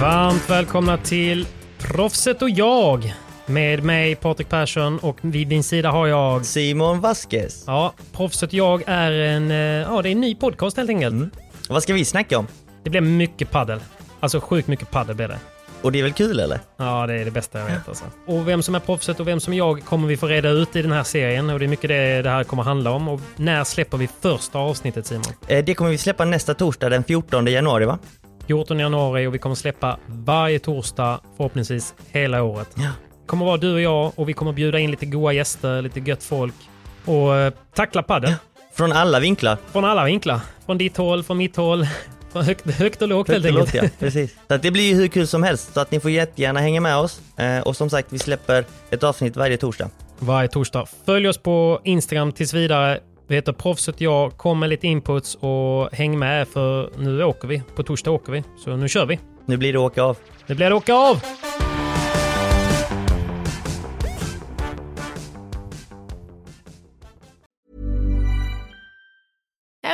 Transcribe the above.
Varmt välkomna till Proffset och jag. Med mig Patrik Persson och vid min sida har jag... Simon Vasquez. Ja, Proffset och jag är en, eh, ja, det är en ny podcast helt enkelt. Mm. Vad ska vi snacka om? Det blir mycket paddel. Alltså sjukt mycket paddel blir det. Och det är väl kul eller? Ja, det är det bästa jag vet alltså. Och vem som är proffset och vem som jag kommer vi få reda ut i den här serien och det är mycket det det här kommer handla om. Och när släpper vi första avsnittet Simon? Eh, Det kommer vi släppa nästa torsdag den 14 januari va? 14 januari och vi kommer släppa varje torsdag förhoppningsvis hela året. Ja. kommer vara du och jag och vi kommer bjuda in lite goa gäster, lite gött folk och eh, tackla padel. Från alla vinklar. Från alla vinklar. Från ditt håll, från mitt håll. Från högt, högt och lågt helt Högt och enkelt. lågt, ja. Precis. Så att det blir ju hur kul som helst. Så att ni får jättegärna hänga med oss. Eh, Och som sagt, vi släpper ett avsnitt varje torsdag. Varje torsdag. Följ oss på Instagram tills vidare. Vi heter Proffset jag. Kom med lite inputs och häng med för nu åker vi. På torsdag åker vi. Så nu kör vi. Nu blir det åka av. Det blir att åka av!